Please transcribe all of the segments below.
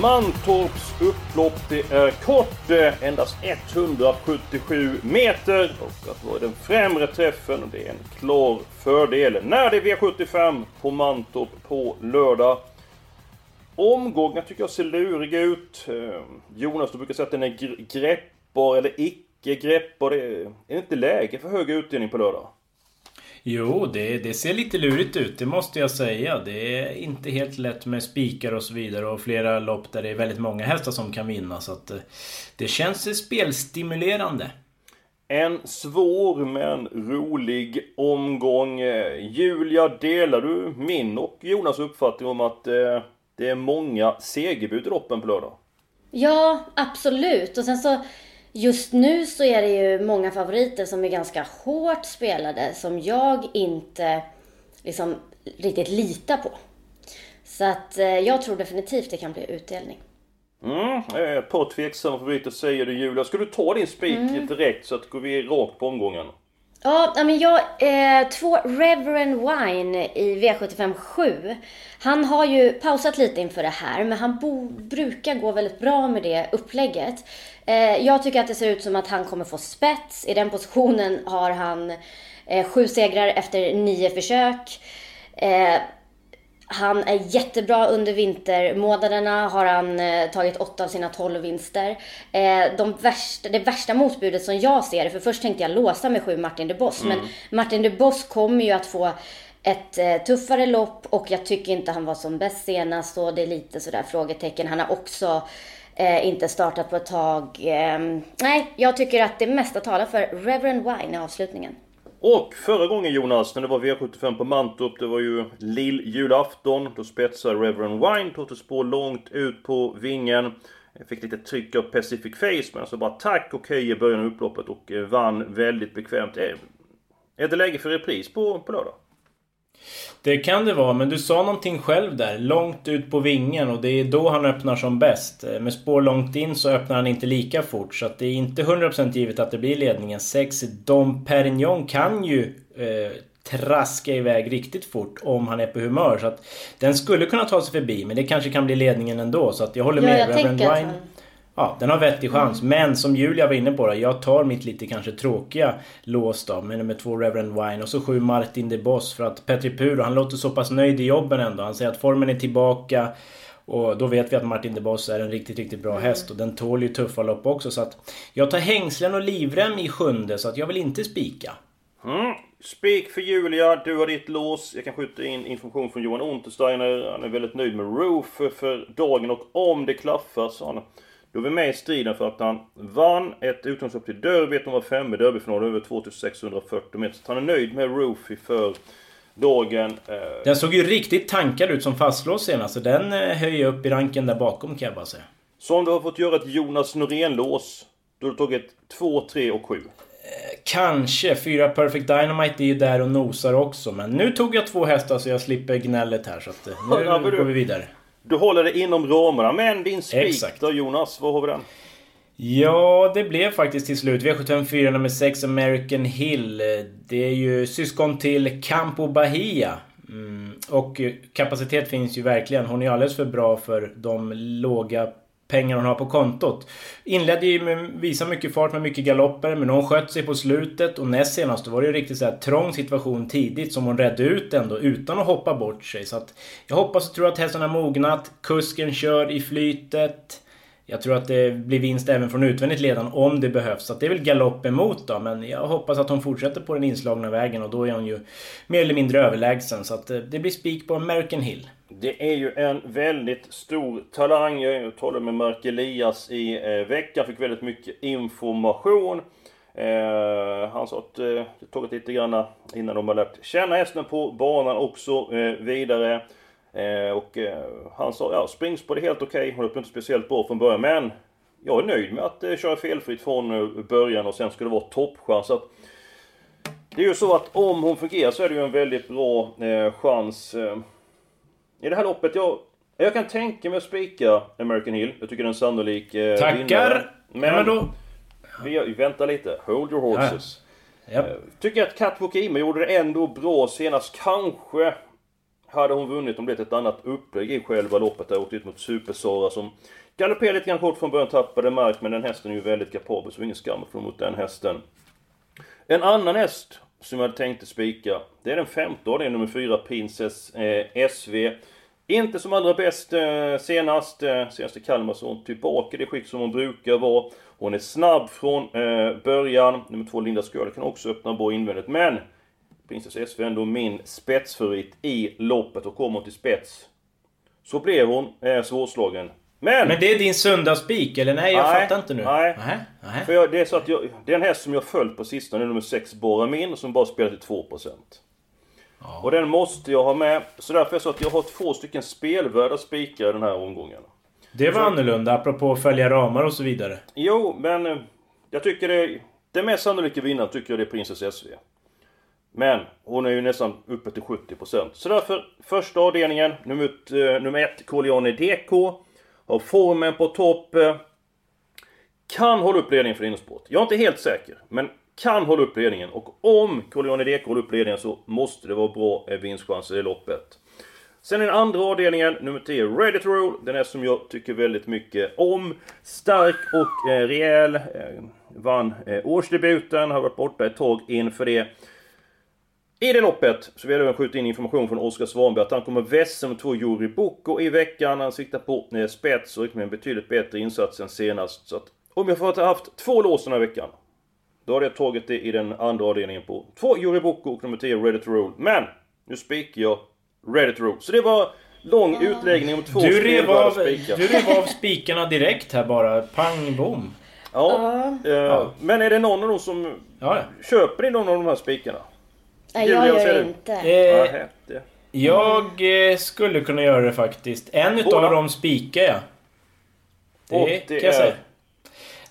Mantorps upplopp det är kort, eh, endast 177 meter och att vara den främre träffen det är en klar fördel. När det är V75 på Mantorp på lördag. Omgången tycker jag ser lurig ut. Eh, Jonas, du brukar säga att den är greppbar eller icke greppbar. Det är, är det inte läge för hög utdelning på lördag? Jo, det, det ser lite lurigt ut, det måste jag säga. Det är inte helt lätt med spikar och så vidare och flera lopp där det är väldigt många hästar som kan vinna. Så att eh, det känns spelstimulerande. En svår men rolig omgång. Julia, delar du min och Jonas uppfattning om att eh, det är många segerbud i loppen på lördag? Ja, absolut. Och sen så just nu så är det ju många favoriter som är ganska hårt spelade som jag inte liksom riktigt litar på. Så att eh, jag tror definitivt det kan bli utdelning. Mm, eh, par tveksamma favoriter säger du Julia. Ska du ta din spik direkt så att går vi rakt på omgången? Ja, men jag, eh, två Reverend Wine i V75 7. Han har ju pausat lite inför det här, men han bo, brukar gå väldigt bra med det upplägget. Eh, jag tycker att det ser ut som att han kommer få spets. I den positionen har han eh, sju segrar efter nio försök. Eh, han är jättebra under vintermånaderna. Har han eh, tagit åtta av sina tolv vinster. Eh, de värsta, det värsta motbudet som jag ser, för först tänkte jag låsa med sju Martin de Boss. Men Martin de Boss kommer ju att få ett eh, tuffare lopp och jag tycker inte han var som bäst senast. Och det är lite sådär frågetecken. Han har också eh, inte startat på ett tag. Eh, nej, jag tycker att det mesta talar för Reverend Wine i avslutningen. Och förra gången Jonas, när det var V75 på Mantorp, det var ju lill-julafton. Då spetsade Reverend Wine, tog ett spår långt ut på vingen. Fick lite tryck av Pacific Face, men så bara tack och hej i början av upploppet och eh, vann väldigt bekvämt. Är, är det läge för repris på, på lördag? Det kan det vara, men du sa någonting själv där. Långt ut på vingen och det är då han öppnar som bäst. Eh, Med spår långt in så öppnar han inte lika fort. Så att det är inte 100% givet att det blir ledningen. 6 Dom Perignon kan ju eh, traska iväg riktigt fort om han är på humör. Så att den skulle kunna ta sig förbi, men det kanske kan bli ledningen ändå. Så att jag håller Ja, med. jag Reverend Wine. Ja, den har vettig chans. Men som Julia var inne på då, jag tar mitt lite kanske tråkiga lås då med nummer två Reverend Wine och så sju Martin de Boss för att Petri Puro, han låter så pass nöjd i jobben ändå. Han säger att formen är tillbaka och då vet vi att Martin de Boss är en riktigt, riktigt bra häst och den tål ju tuffa lopp också så att jag tar hängslen och livrem i sjunde så att jag vill inte spika. Mm. Spik för Julia, du har ditt lås. Jag kan skjuta in information från Johan Untersteiner. Han är väldigt nöjd med Roof för, för dagen och om det klaffar så han då är vi med i striden för att han vann ett utgångslopp till Derby, ett nummer 5 i Derbyfinalen över 2640 meter. Så han är nöjd med Roofy för dagen. Eh, Den såg ju riktigt tankad ut som fastlås senast så den eh, höjer upp i ranken där bakom kan jag bara säga. Så om du har fått göra ett Jonas Norén-lås, då har du tagit 2, 3 och 7. Kanske. Fyra Perfect Dynamite är ju där och nosar också. Men nu tog jag två hästar så jag slipper gnället här. Så att, eh, nu går vi vidare. Du håller dig inom ramarna, men din spik Exakt. då Jonas, vad har vi den? Ja, det blev faktiskt till slut. V754 nummer 6 American Hill. Det är ju syskon till Campo Bahia. Mm. Och kapacitet finns ju verkligen. Hon är alldeles för bra för de låga pengar hon har på kontot. Inledde ju med visa mycket fart med mycket galopper men hon sköt sig på slutet och näst senast var det ju riktigt så här trång situation tidigt som hon redde ut ändå utan att hoppa bort sig. Så att jag hoppas och tror att hästen har mognat. Kusken kör i flytet. Jag tror att det blir vinst även från utvändigt ledan om det behövs. Så att det är väl galopp emot då. Men jag hoppas att hon fortsätter på den inslagna vägen och då är hon ju mer eller mindre överlägsen. Så att eh, det blir spik på American Hill. Det är ju en väldigt stor talang. Jag talade med Mark Elias i eh, veckan, fick väldigt mycket information. Eh, han sa att eh, det tagit lite grann innan de har lärt känna hästen på banan också eh, vidare. Eh, och eh, han sa, ja springspår är helt okej, okay. hon löper inte speciellt bra från början men jag är nöjd med att eh, köra felfritt från eh, början och sen ska det vara toppchans. Att, det är ju så att om hon fungerar så är det ju en väldigt bra eh, chans. Eh, i det här loppet, jag, jag kan tänka mig att spika American Hill. Jag tycker den är en sannolik eh, Tackar! Vinnare. Men, men då... Vi, vänta lite, hold your horses. Ja. Yep. Eh, tycker att Catwalk Ima gjorde det ändå bra senast. Kanske hade hon vunnit om det ett annat upplägg i själva loppet. Där åkt ut mot Super-Sara som galopperade lite grann kort från början, tappade mark. Men den hästen är ju väldigt kapabel så ingen skam att mot den hästen. En annan häst som jag hade tänkt spika, det är den femte är nummer fyra Princess eh, SV. Inte som allra bäst eh, senast. Eh, senast i Kalmar så hon tillbaka i det skick som hon brukar vara. Hon är snabb från eh, början. Nummer två Linda Skörde kan också öppna bra invändigt. Men Princess SV är ändå min spetsfavorit i loppet och kommer hon till spets så blir hon eh, svårslagen. Men... Men det är din söndagsspik eller? Nej, jag nej, fattar inte nu. Nej. nej, nej. För jag, det är så att jag, det är en häst som jag följt på sistone, nummer 6 Boramin, som bara spelar till 2%. Ja. Och den måste jag ha med. Så därför är det så att jag har två stycken spelvärda spikar den här omgången. Det var så, annorlunda, apropå att följa ramar och så vidare. Jo, men eh, jag tycker det... Det mest sannolika vinnaren tycker jag det är Princess SV. Men hon är ju nästan uppe till 70%. Så därför, första avdelningen, nummer, eh, nummer ett, Corleone DK. Har formen på topp. Eh, kan hålla upp ledningen för innersport. Jag är inte helt säker, men kan hålla upp ledningen. Och om Corleone DK håller upp ledningen så måste det vara bra vinstchanser i loppet. Sen den andra avdelningen, nummer 10, Ready to Roll. Den är som jag tycker väldigt mycket om. Stark och eh, rejäl. Eh, vann eh, årsdebuten, har varit borta ett tag inför det. I det loppet så vill jag även skjuta in information från Oskar Svanberg att han kommer vässa med två Juri Boko i veckan. Han siktar på eh, spets och med en betydligt bättre insats än senast. Så att om jag får ha haft två lås den här veckan. Då hade jag tagit det i den andra avdelningen på två Juri Boko och nummer 10 Ready to Roll. Men! Nu spikar jag Ready to Roll. Så det var lång utläggning om två du rev av, spikar. Du rev av spikarna direkt här bara. Pang bom. Ja, uh. Eh, men är det någon av dem som... Ja. Köper ni någon av de här spikarna? Nej, jag gör det inte. Eh, jag eh, skulle kunna göra det faktiskt. En utav dem spikar jag. Det, det kan jag säga.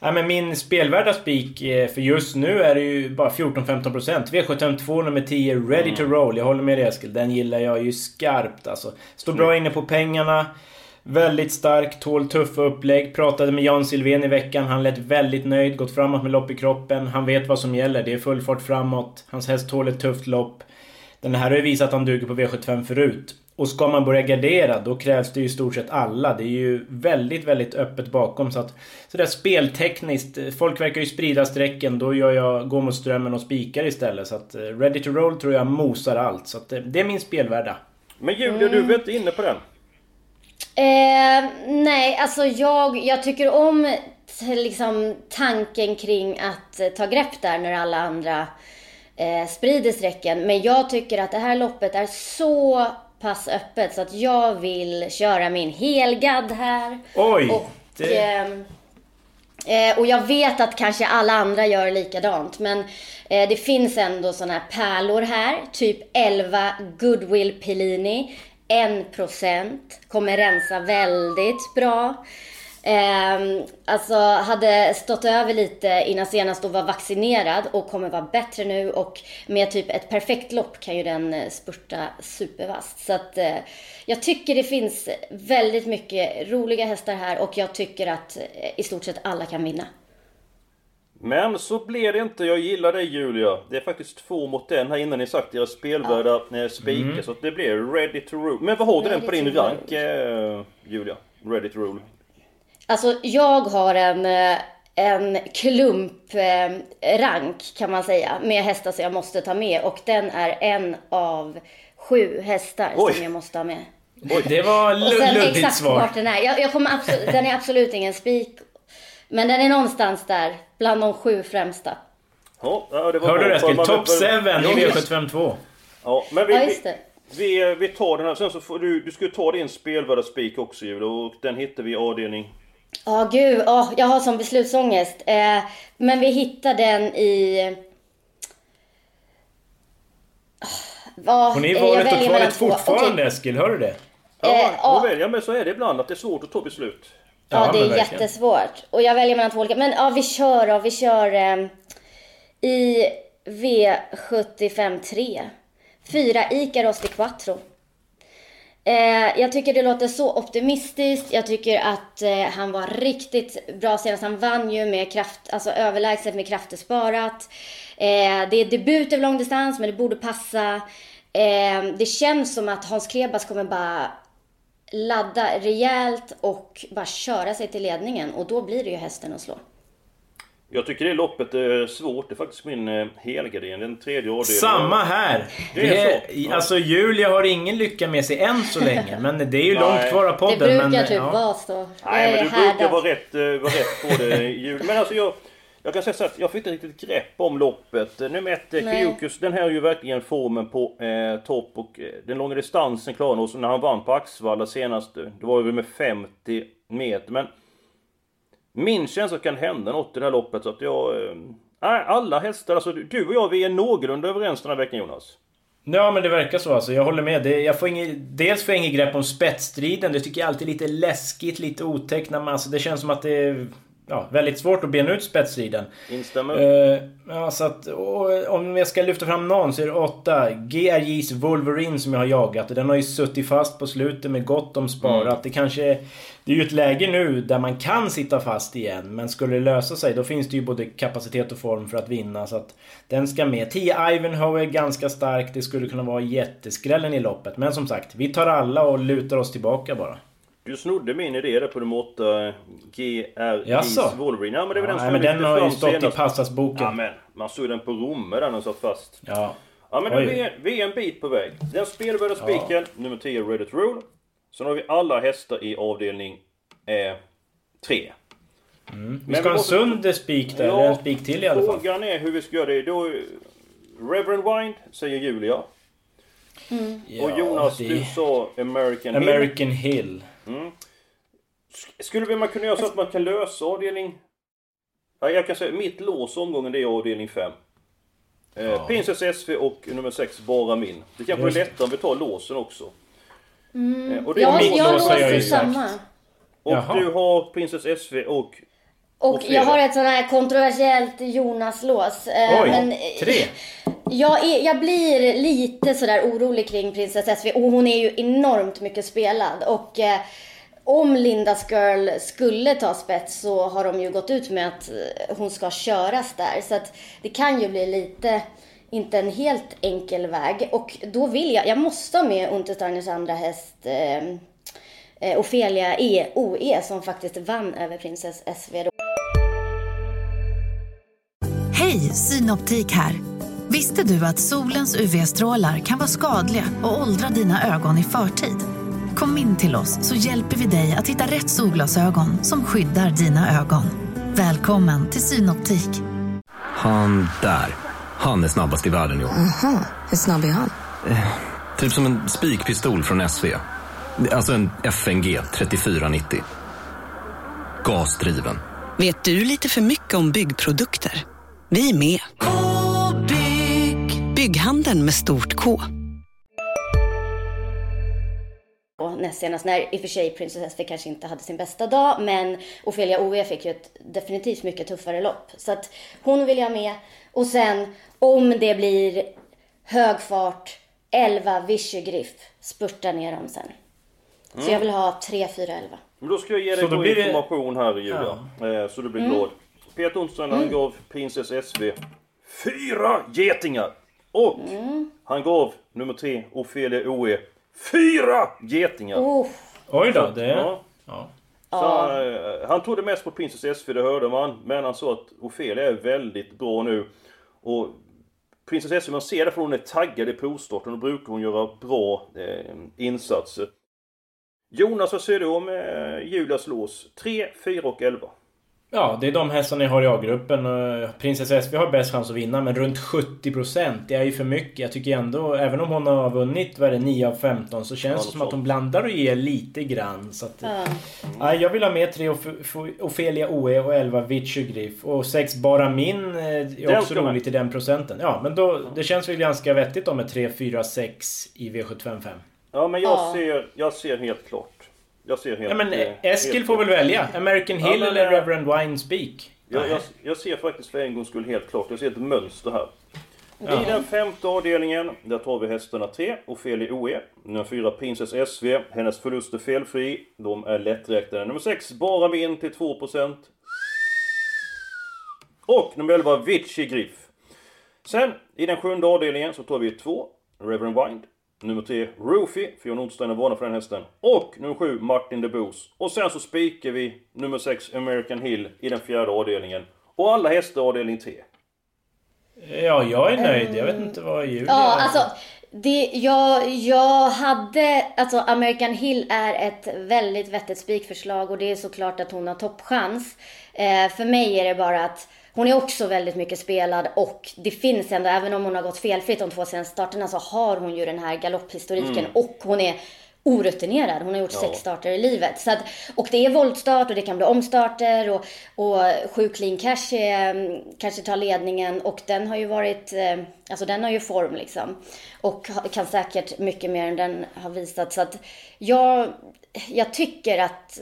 Ja, men min spelvärda spik, eh, för just nu är det ju bara 14-15%. V752 nummer 10, Ready mm. to Roll. Jag håller med dig Eskil. Den gillar jag ju skarpt alltså. Står bra inne på pengarna. Väldigt stark, tål tuffa upplägg. Pratade med Jan Silven i veckan. Han lät väldigt nöjd. Gått framåt med lopp i kroppen. Han vet vad som gäller. Det är full fart framåt. Hans häst tål ett tufft lopp. Den här har ju visat att han duger på V75 förut. Och ska man börja gardera då krävs det ju i stort sett alla. Det är ju väldigt, väldigt öppet bakom. Så att sådär speltekniskt. Folk verkar ju sprida strecken. Då gör jag gå mot strömmen och spikar istället. Så att eh, ready to roll tror jag mosar allt. Så att eh, det är min spelvärda. Men Julia, mm. du var inte inne på den? Eh, nej, alltså jag, jag tycker om liksom, tanken kring att eh, ta grepp där när alla andra eh, sprider strecken. Men jag tycker att det här loppet är så pass öppet så att jag vill köra min helgad här. Oj! Och, det... Ehm, eh, och jag vet att kanske alla andra gör likadant. Men eh, det finns ändå såna här pärlor här. Typ 11 Goodwill Pellini. 1% kommer rensa väldigt bra. Eh, alltså hade stått över lite innan senast och var vaccinerad och kommer vara bättre nu och med typ ett perfekt lopp kan ju den eh, spurta supervast. Så att eh, jag tycker det finns väldigt mycket roliga hästar här och jag tycker att eh, i stort sett alla kan vinna. Men så blev det inte. Jag gillar dig Julia. Det är faktiskt två mot en här innan ni sagt era spelvärda ja. spikar. Mm. Så det blir ready to rule. Men vad har du den på din rank eh, Julia? Ready to rule. Alltså jag har en, eh, en klump-rank eh, kan man säga. Med hästar som jag måste ta med. Och den är en av sju hästar Oj. som jag måste ha med. Oj, det var luddigt svar. Vart den är. Jag, jag kommer absolut, den är absolut ingen spik. Men den är någonstans där, bland de sju främsta. Ja, det var Hörde du Eskil? Top 7 i V752. Ja, men vi, ja, just det. Vi, vi tar den här, sen så får du, du ska ta din spelvärda spik också Julia och den hittar vi i avdelning... Ja, oh, gud. Oh, jag har sån beslutsångest. Eh, men vi hittar den i... Oh, Hon är i valet och kvalet fortfarande okay. Eskil, hör du det? Ja, Eh, ja. och välja, men så är det ibland att det är svårt att ta beslut. Ja, Ja, det är verkligen. jättesvårt. Och jag väljer mellan två olika. Men ja, vi kör då. Vi kör eh, i V75 3. Fyra Icaros di Quattro. Eh, jag tycker det låter så optimistiskt. Jag tycker att eh, han var riktigt bra senast. Han vann ju med kraft, alltså överlägset med krafter sparat. Eh, det är debut över långdistans, men det borde passa. Eh, det känns som att Hans Krebas kommer bara ladda rejält och bara köra sig till ledningen. Och då blir det ju hästen att slå. Jag tycker det loppet är svårt. Det är faktiskt min eh, helgardering. Den tredje avdelningen. Samma här! Det är så. i- Alltså Julia har ingen lycka med sig än så länge. Men det är ju långt Nej. kvar av Det podden. brukar men, typ ja. vara så. Nej, men du brukar vara rätt, eh, vara rätt på det Jul. Men alltså jag... Jag kan säga så att jag fick inte riktigt grepp om loppet. Eh, Nummer ett. Kyokus, den här är ju verkligen formen på eh, topp och eh, den långa distansen klarar han. Och när han vann på Axvalla senast, det var ju med 50 meter. Men min känsla kan hända något i det här loppet så att jag... Eh, nej, alla hästar, alltså du och jag, vi är någorlunda överens den här veckan Jonas. Ja men det verkar så alltså. Jag håller med. Det, jag får inget, dels får jag inget grepp om spetsstriden. Det tycker jag alltid är lite läskigt, lite otäckt. när man- Alltså, det känns som att det är ja, väldigt svårt att bena ut spetsstriden. Instämmer. Eh, ja, så att, om jag ska lyfta fram någon så är det åtta. GRJs Wolverine som jag har jagat. Den har ju suttit fast på slutet med gott om sparat. Det kanske... Det är ju ett läge nu där man kan sitta fast igen. Men skulle det lösa sig då finns det ju både kapacitet och form för att vinna. Så att den ska med. 10 Ivanhoe är ganska stark. Det skulle kunna vara jätteskrällen i loppet. Men som sagt, vi tar alla och lutar oss tillbaka bara. Du snodde min idé där på 8, GRJs Jaså? Wolverine. Ja men det var den Nej, som men jag den har ju stått i senast. Passasboken. Ja men, man såg den på Romme där den satt fast. Ja. Ja men vi är, vi är en bit på väg. Den spelvärda spiken, nummer 10 Reddit Rule. Sen har vi alla hästar i avdelning 3. Vi ska ha en sund spik där. eller en spik till i alla fall. Frågan är hur vi ska göra det. Då, Reverend Wind säger Julia. och Jonas, det- du sa American Hill. American Hill. Skulle man kunna göra så att man kan lösa avdelning... Ja, jag kan säga mitt lås omgången det är avdelning 5. Eh, Princess SV och nummer 6 bara min. Det kanske Just är lättare om vi tar låsen också. Mm. Eh, och det är mitt jag lås sagt. samma. Och Jaha. du har Princess SV och... Och Och jag har ett sånt här kontroversiellt Jonas-lås. eh, Oj, men, tre. Jag, är, jag blir lite sådär orolig kring Princess SV och hon är ju enormt mycket spelad. Och eh, om Lindas Girl skulle ta spets så har de ju gått ut med att eh, hon ska köras där. Så att det kan ju bli lite, inte en helt enkel väg. Och då vill jag, jag måste ha med Untersteiners andra häst eh, eh Ofelia E, OE som faktiskt vann över Princess SV. Då. Hej, Synoptik här. Visste du att solens UV-strålar kan vara skadliga och åldra dina ögon i förtid? Kom in till oss så hjälper vi dig att hitta rätt solglasögon som skyddar dina ögon. Välkommen till Synoptik. Han där. Han är snabbast i världen i år. Hur snabb är han? Typ som en spikpistol från SV. Alltså en FNG 3490. Gasdriven. Vet du lite för mycket om byggprodukter? Vi är med. -bygg. Bygghandeln med stort K. Och näst senast när i och för sig Princess SV kanske inte hade sin bästa dag men Ofelia OE fick ju ett definitivt mycket tuffare lopp. Så att hon vill jag ha med. Och sen om det blir hög fart, 11 Vichy Griff, spurta ner dem sen. Så jag vill ha 3, 4, 11. Men då ska jag ge dig då blir det- information här Julia. Eh, så du blir glad. Peter Onsson han gav Princess SV fyra getingar. Och han gav nummer tre Ofelia OE fyra getingar. Oh, Oj då, det... Ja. Ja. Så, eh, han tog det mest på Princess SV, det hörde man. Men han sa att Ofelia är väldigt bra nu. Och Princess SV, man ser det för hon är taggad i provstarten. Då brukar hon göra bra eh, insatser. Jonas, vad säger du om eh, Julias lås? 3, 4 och 11. Ja, det är de hästarna jag har i A-gruppen. och Princess SV har bäst chans att vinna, men runt 70% det är ju för mycket. Jag tycker ändå, även om hon har vunnit, vad är det, 9 av 15, så känns Ja, det som så. att hon blandar och ger lite grann. Så att, ja, jag vill ha med 3 Ofelia OE och 11 Vichy Griff. Och 6 Bara Min eh, är också roligt i den procenten. Ja, men då, det känns väl ganska vettigt då med 3, 4, 6 i V755. Ja, men jag, Ja. Ser, jag ser helt klart. Jag ser helt... Ja men eh, Eskil helt får väl välja? American Ja, Hill men, eller eh, Reverend Wine Speak? Jag, jag, jag ser faktiskt för en gångs skull helt klart. Jag ser ett mönster här. Ja. I den femte avdelningen, där tar vi hästarna 3, Ofelia OE. Nummer 4, Princess SV. Hennes förlust är felfri. De är lätträknade. Nummer 6, Bara Min till 2%. Och nummer 11, Vici Griff. Sen, i den sjunde avdelningen så tar vi 2, Reverend Wind. Nummer 3, Roofy, för John Nordstein är varnad för den hästen. Och nummer 7, Martin de Boos. Och sen så spikar vi nummer 6, American Hill, i den fjärde avdelningen. Och alla hästar i avdelning 3. Ja, jag är nöjd. Jag vet inte vad Julia... Ja, alltså. Det, jag, jag hade, alltså American Hill är ett väldigt vettigt spikförslag och det är såklart att hon har toppchans. Eh, för mig är det bara att hon är också väldigt mycket spelad och det finns ändå, även om hon har gått felfritt de två senaste starterna så har hon ju den här galopphistoriken Mm. och hon är orutinerad. Hon har gjort Ja. sex starter i livet. Så att, och det är voltstart och det kan bli omstarter och, och sju clean cash är, mm, kanske tar ledningen och den har ju varit, eh, alltså den har ju form liksom. Och kan säkert mycket mer än den har visat. Så att jag, jag tycker att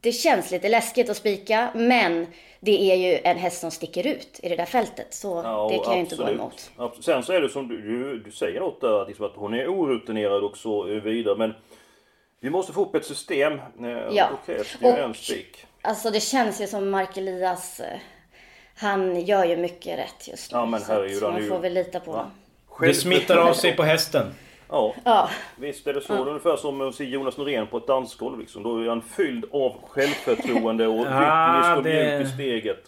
det känns lite läskigt att spika men det är ju en häst som sticker ut i det där fältet. Så Ja, det kan jag inte gå absolut. emot. Absolut. Sen så är det som du, du, du säger något där, liksom att hon är orutinerad och så vidare. Men vi måste få upp ett system. eh, Ja. Det ju Och- en spik. Alltså det känns ju som Mark Elias, eh, han gör ju mycket rätt just nu. Ja, men så herregud, man får väl lita på honom. Det smittar av sig på hästen. Ja, Ja. visst är det så. Ja. Det är ungefär som att se Jonas Norén på ett dansgolv. Liksom. Då är han fylld av självförtroende och rytmisk och det- mjuk i steget.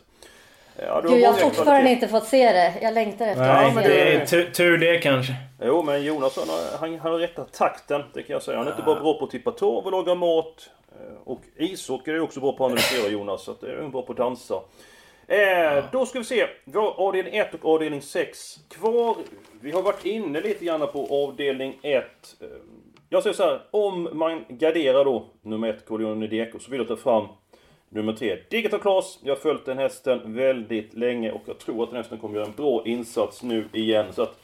Ja, du har Gud, jag har fortfarande inte fått se det. Jag längtar efter Nej, att se det är tur, tur det kanske. Jo, men Jonas han, har- han, han har rätta takten, det kan jag säga. Han är inte bara bra på att tippa torv och laga mat. eh, Och ishockey är också bra på att analysera Jonas, så att det är bra på att dansa. Eh, Då ska vi se. Vi har avdelning 1 och avdelning 6 kvar. Vi har varit inne lite grann på avdelning 1. Eh, Jag säger så här, om man garderar då nummer 1, Corleone Deco, så vill jag ta fram nummer 3, Digital Class. Jag har följt den hästen väldigt länge och jag tror att den hästen kommer göra en bra insats nu igen. Så att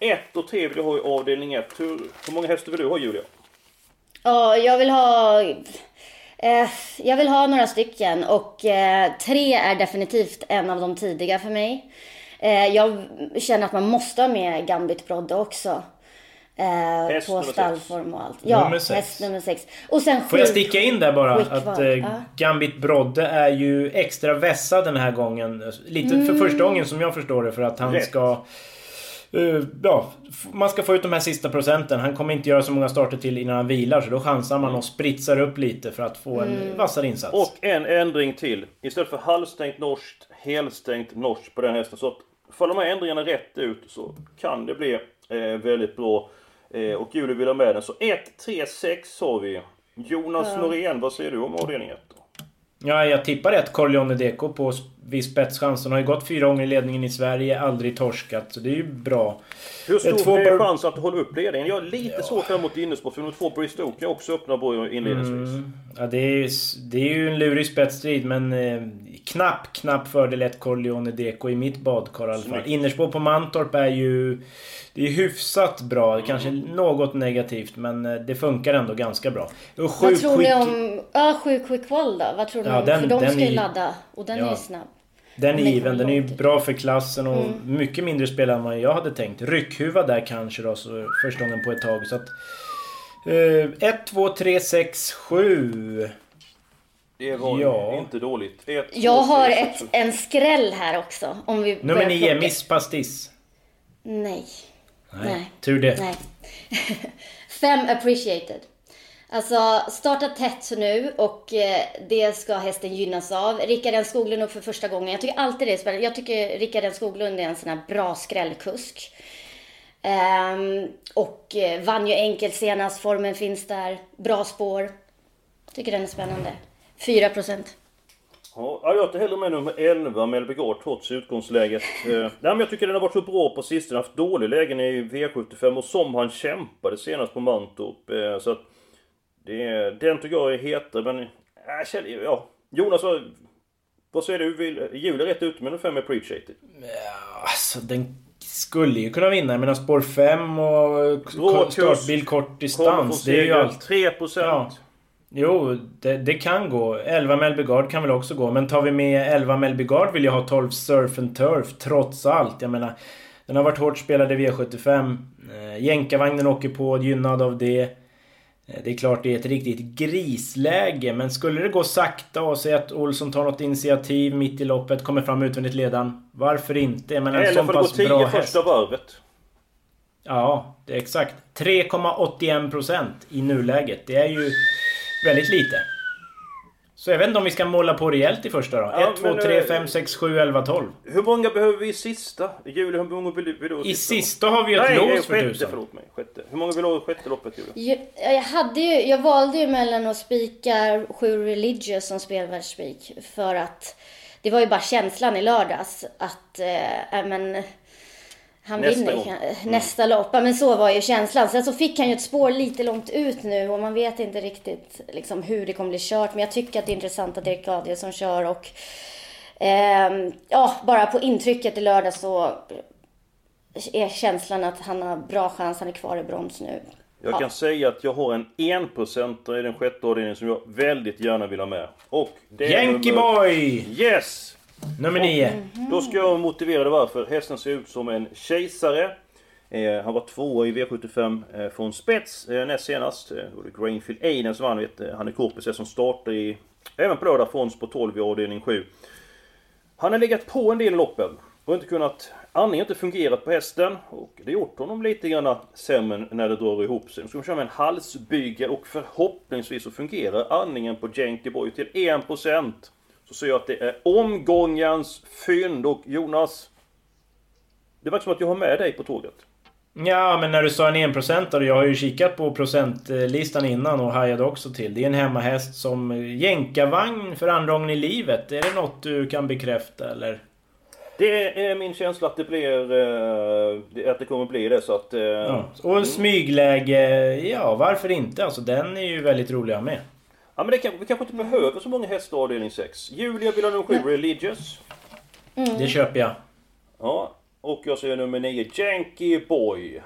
1 och 3 vill jag ha i avdelning 1. Hur, hur många hästar vill du ha Julia? Ja, jag vill ha... Eh, jag vill ha några stycken och eh, tre är definitivt en av de tidiga för mig. Eh, jag känner att man måste ha med Gambit Brodde också. Eh, Häst på stallform och allt. Ja, Nummer sex. häst nummer sex. Och sen Får jag sticka in där bara? Att eh. Gambit Brodde är ju extra vässad den här gången. Lite för Mm. första gången som jag förstår det. För att han Rätt. ska... eh, ja, man ska få ut de här sista procenten. Han kommer inte göra så många starter till innan han vilar. Så då chansar man och spritsar upp lite för att få en Mm. vassare insats. Och en ändring till. Istället för halvstängt norskt, helstängt norskt på den hästen. Så att faller de här ändringarna rätt ut så kan det bli eh, väldigt bra. Eh, och Julia vill ha med den. Så 1, 3, 6 har vi. Jonas Ja. Norén, vad säger du om avdelning 1? Ja, jag tippar rätt Corleone Deco på s- viss spetschans. Han har ju gått fyra gånger i ledningen i Sverige, aldrig torskat. Så det är ju bra. Hur Eh, stor två är chansen att du håller upp ledningen? Jag är lite svårt här mot Innersport för nummer två Bristow kan jag också öppna bra inledningsvis. Mm. Ja, det är, ju det är ju en lurig spetsstrid men eh, knapp, knapp fördel ett Corleone Deco i mitt badkar i alla fall. Innerspår på Mantorp är ju... Det är hyfsat bra. Kanske något negativt men eh, det funkar ändå ganska bra. Och sju Vad tror ni quick- om... Ja, sju quick wall då? Vad tror ni Ja, om... den- för de ska ju är- ladda. Och den är Ja. ju snabb. Den är given. Den är ju bra för klassen och Mm. mycket mindre spelare än vad jag hade tänkt. Ryckhuva där kanske då, så första gången på ett tag. Så att... 1, 2, 3, 6, 7. Det var Ja. inte dåligt. Ett, Jag två, har tre, ett, sex, en skräll här också. Om vi Nummer börjar 9, plocka. Miss Pastis. Nej. Nej, Nej. tur det. Nej. Fem appreciated. Alltså starta tätt nu och eh, det ska hästen gynnas av. Rickard N Skoglund upp för första gången. Jag tycker alltid det är spännande. Jag tycker Rickard N Skoglund är en sån här bra skrällkusk. Ehm, och eh, vann ju enkelt senast. Formen finns där. Bra spår. Tycker den är spännande. 4 procent. Ja, jag tar hellre med nummer 11, Melby Gård, trots utgångsläget. Eh, nej, men jag tycker den har varit så bra på sistone. Haft dålig lägen i V75 och som han kämpade senast på Mantorp. Eh, så att det, den tycker jag är hetare, men... Äh, Kjell, ja. Jonas, vad, vad säger du? Vill, Julia rätt ute med nummer 5 Appreciated? Alltså den skulle ju kunna vinna. Jag menar spår 5 och startbil kort distans. Det är ju allt. 3 procent. Ja. Jo, det, det kan gå. 11 Melbygard kan väl också gå. Men tar vi med 11 Melbygard vill jag ha 12 Surf and Turf trots allt. Jag menar, den har varit hårt spelad i V75. Eh, jänkarvagnen åker på, gynnad av det. Eh, Det är klart det är ett riktigt grisläge, men skulle det gå sakta och se att Olsson tar något initiativ mitt i loppet, kommer fram utvändigt ledan. Varför inte? Menar, en Eller får det gå pass bra 10 häst. första varvet. Ja, det är exakt. 3,81% i nuläget. Det är ju väldigt lite. Så jag vet inte om vi ska måla på rejält i första då. Ja, 1, 2, men, 3, eh, 5, 6, 7, 11, 12. Hur många behöver vi i sista? Julia, hur många vill du vill du I sista har vi ju ett Nej, lås eh, för sjätte, tusan. förlåt mig. Sjätte. Hur många vill du ha i sjätte loppet, Julia? Jag, jag, hade ju, jag valde ju mellan att spika sju Religious som spelvärldsspik för att det var ju bara känslan i lördags att äh, men, han Nästa vinner gång. kan- nästa lopp. Men så var ju känslan. Sen så fick han ju ett spår lite långt ut nu och man vet inte riktigt liksom, hur det kommer bli kört. Men jag tycker att det är intressant att Erik Adielsson kör och ehm, ja, bara på intrycket i lördag så är känslan att han har bra chans. Han är kvar i brons nu. Jag Ja. kan säga att jag har en enprocentare i den sjätte avdelningen som jag väldigt gärna vill ha med. Och det är Yankee nummer- Boy! Yes! Nummer 9. Då ska jag motivera det varför. Hästen ser ut som en kejsare. Eh, han var tvåa i V75 eh, från spets eh, näst senast. Eh, det var Grainfield Aiden som vann. Vet, eh, han är korpus som startar i, även på lördag från på 12 i avdelning 7. Han har legat på en del i loppen och inte kunnat... Andningen har inte fungerat på hästen och det har gjort honom lite grann sämre när det drar ihop sig. Nu ska vi köra med en halsbygge och förhoppningsvis så fungerar andningen på Yankee Boy till 1%. Så ser jag att det är omgångens fynd och Jonas... Det verkar som att jag har med dig på tåget. Ja, men när du sa en enprocentare, jag har ju kikat på procentlistan innan och hajade också till. Det är en hemmahäst som jänkarvagn för andra gången i livet. Är det något du kan bekräfta eller? Det är min känsla att det blir... eh, Att det kommer bli det så att... eh, Ja. Och smygläge, ja varför inte? Alltså den är ju väldigt rolig att ha med. Ja men det kan, vi kanske inte behöver så många hästar avdelning 6. Julia vill ha nummer 7, Religious. Det köper jag. Ja. Och jag säger nummer 9, Yankee Boy.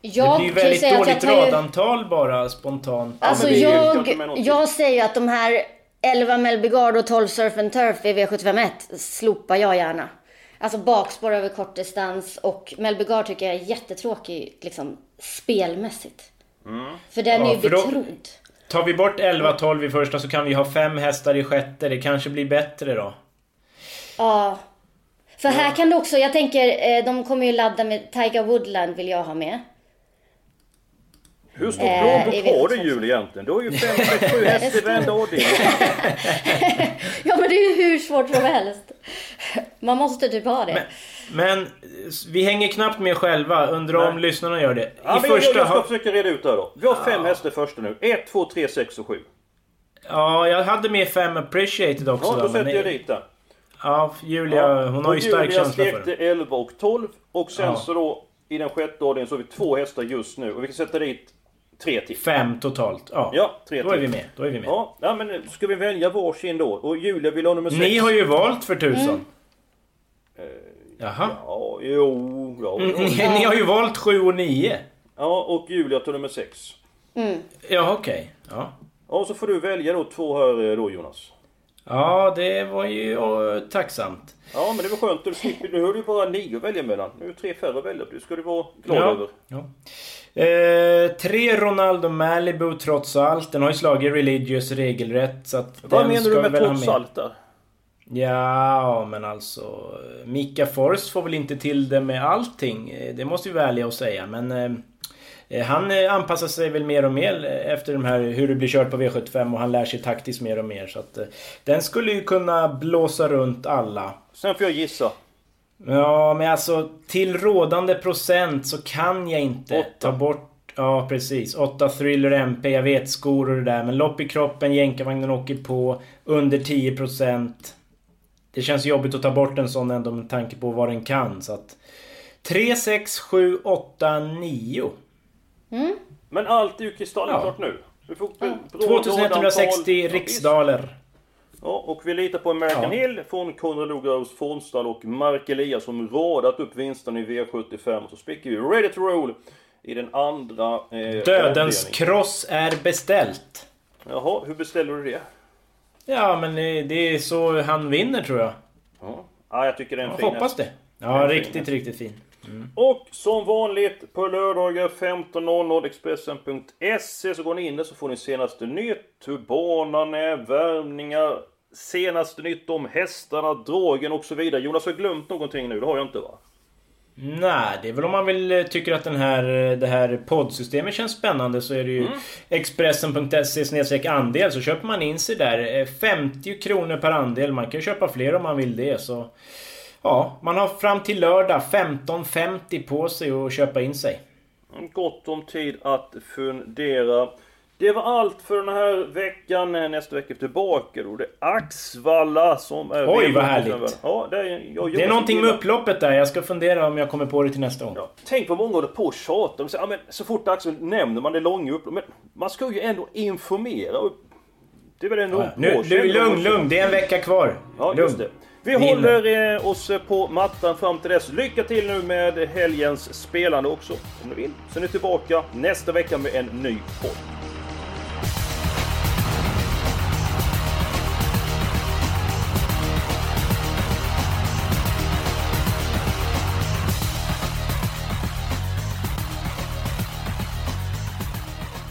Jag det blir väldigt säga att jag dåligt tar ju- radantal bara spontant. Alltså klart jag, jag säger att de här 11 Melbygard och 12 Surf and Turf i V751 slopar jag gärna. Alltså bakspår över kortdistans och Melbygard tycker jag är jättetråkig liksom spelmässigt. För den Ja, är ju för då- betrodd. Tar vi bort 11-12 i första så kan vi ha fem hästar i sjätte. Det kanske blir bättre då. Ja. För här kan du också, jag tänker, eh, de kommer ju ladda med Tiger Woodland vill jag ha med. Hur stor Eh, plånbok har du V75? Julia egentligen? Du har ju 5, 6, 7 hästar i varenda avdelning. Ja men det är ju hur svårt som helst. Man måste typ ha det. Men eh, vi hänger knappt med själva. Undrar om lyssnarna gör det. Ja, I men jag, första jag ska har... försöka reda ut det här då. Vi har fem hästar i första nu. 1, 2, 3, 6 och 7. Ja, jag hade med fem appreciated också. Ja, då men- sätter jag dit den. Ja, Julia, hon har ju stark Julia känsla för det. 11 och 12. Och sen Ja. så då i den sjätte avdelningen så har vi två hästar just nu. Och vi kan sätta dit tre till. Fem totalt. Ja, Ja, tre då till. är vi med. Då är vi med. Ja, ja, men ska vi välja varsin då? Och Julia vill ha nummer 6. Ni har ju valt för tusan. Mm. Jaha. Ja, jo, ja, Mm, ja. Ni, ni har ju valt sju och nio. ja, och Julia tar nummer 6. Ja, okej. Ja. Ja, så får du välja då två här eh, då Jonas. ja, det var ju åh, tacksamt. Ja, men det var skönt. Du slipper, nu har du bara nio att välja mellan. Nu är det tre färre att välja. Det ska du vara glad Ja. över. Ja. Eh, tre Ronaldo Malibu trots allt. Den har ju slagit Religious regelrätt. Så att Vad den menar du med trots allt där? Ja, men alltså... Mika Forst får väl inte till det med allting. Eh, Det måste vi vara ärliga och säga. Men eh, han eh, anpassar sig väl mer och mer efter de här hur det blir kört på V75 och han lär sig taktiskt mer och mer. Så att eh, den skulle ju kunna blåsa runt alla. Sen får jag gissa. Ja, men alltså till rådande procent så kan jag inte Åtta. ta bort... Ja, precis. 8 Thriller MP, jag vet skor och det där. Men lopp i kroppen, jänkarvagnen åker på. Under 10%. Det känns jobbigt att ta bort en sån ändå med tanke på vad den kan. Så att... 3, 6, 7, 8, 9. Men allt är Ja. nu. Du får bra 2160 rådantal. Ja, riksdaler. Ja, och vi litar på American Ja. Hill från Konrad Lugauers formstall och Mark Elias som radat upp vinsten i V75. Så spickar vi Ready to Roll i den andra eh, Dödens kross är beställt. Jaha, hur beställer du det? Ja, men det är så han vinner tror jag. Ja, ja jag tycker det är en Jag fin hoppas häst. det. Ja, En fin riktigt, häst. riktigt fin. Och som vanligt på lördagar 15.00 Expressen.se så går ni in där så får ni senaste nytt, hur banan är, värmningar, senaste nytt om hästarna, dragen och så vidare. Jonas har jag glömt någonting nu, det har jag inte va? Nej, det är väl om man vill eh, tycker att den här, eh, det här poddsystemet känns spännande så är det ju Mm. Expressen.se andel så köper man in sig där. Eh, 50 kronor per andel. Man kan köpa fler om man vill det. Så Ja, man har fram till lördag 15.50 på sig att köpa in sig. Gott om tid att fundera. Det var allt för den här veckan. Nästa vecka är vi tillbaka då. Det är Axvalla som är... Oj, vad härligt. Ja, det är, jag Det är någonting med upploppet där. Jag ska fundera om jag kommer på det till nästa gång. Ja, tänk vad många håller på och tjatar. De säger, ja, men så fort Axel nämner man det långa upploppet. Men man ska ju ändå informera. Det är väl ändå Ja, nu, nu, lugn, lugn. Det är en vecka kvar. Ja, lugn. just det. Vi håller eh, oss på mattan fram till dess. Lycka till nu med helgens spelande också, om ni vill. Sen är ni tillbaka nästa vecka med en ny podd.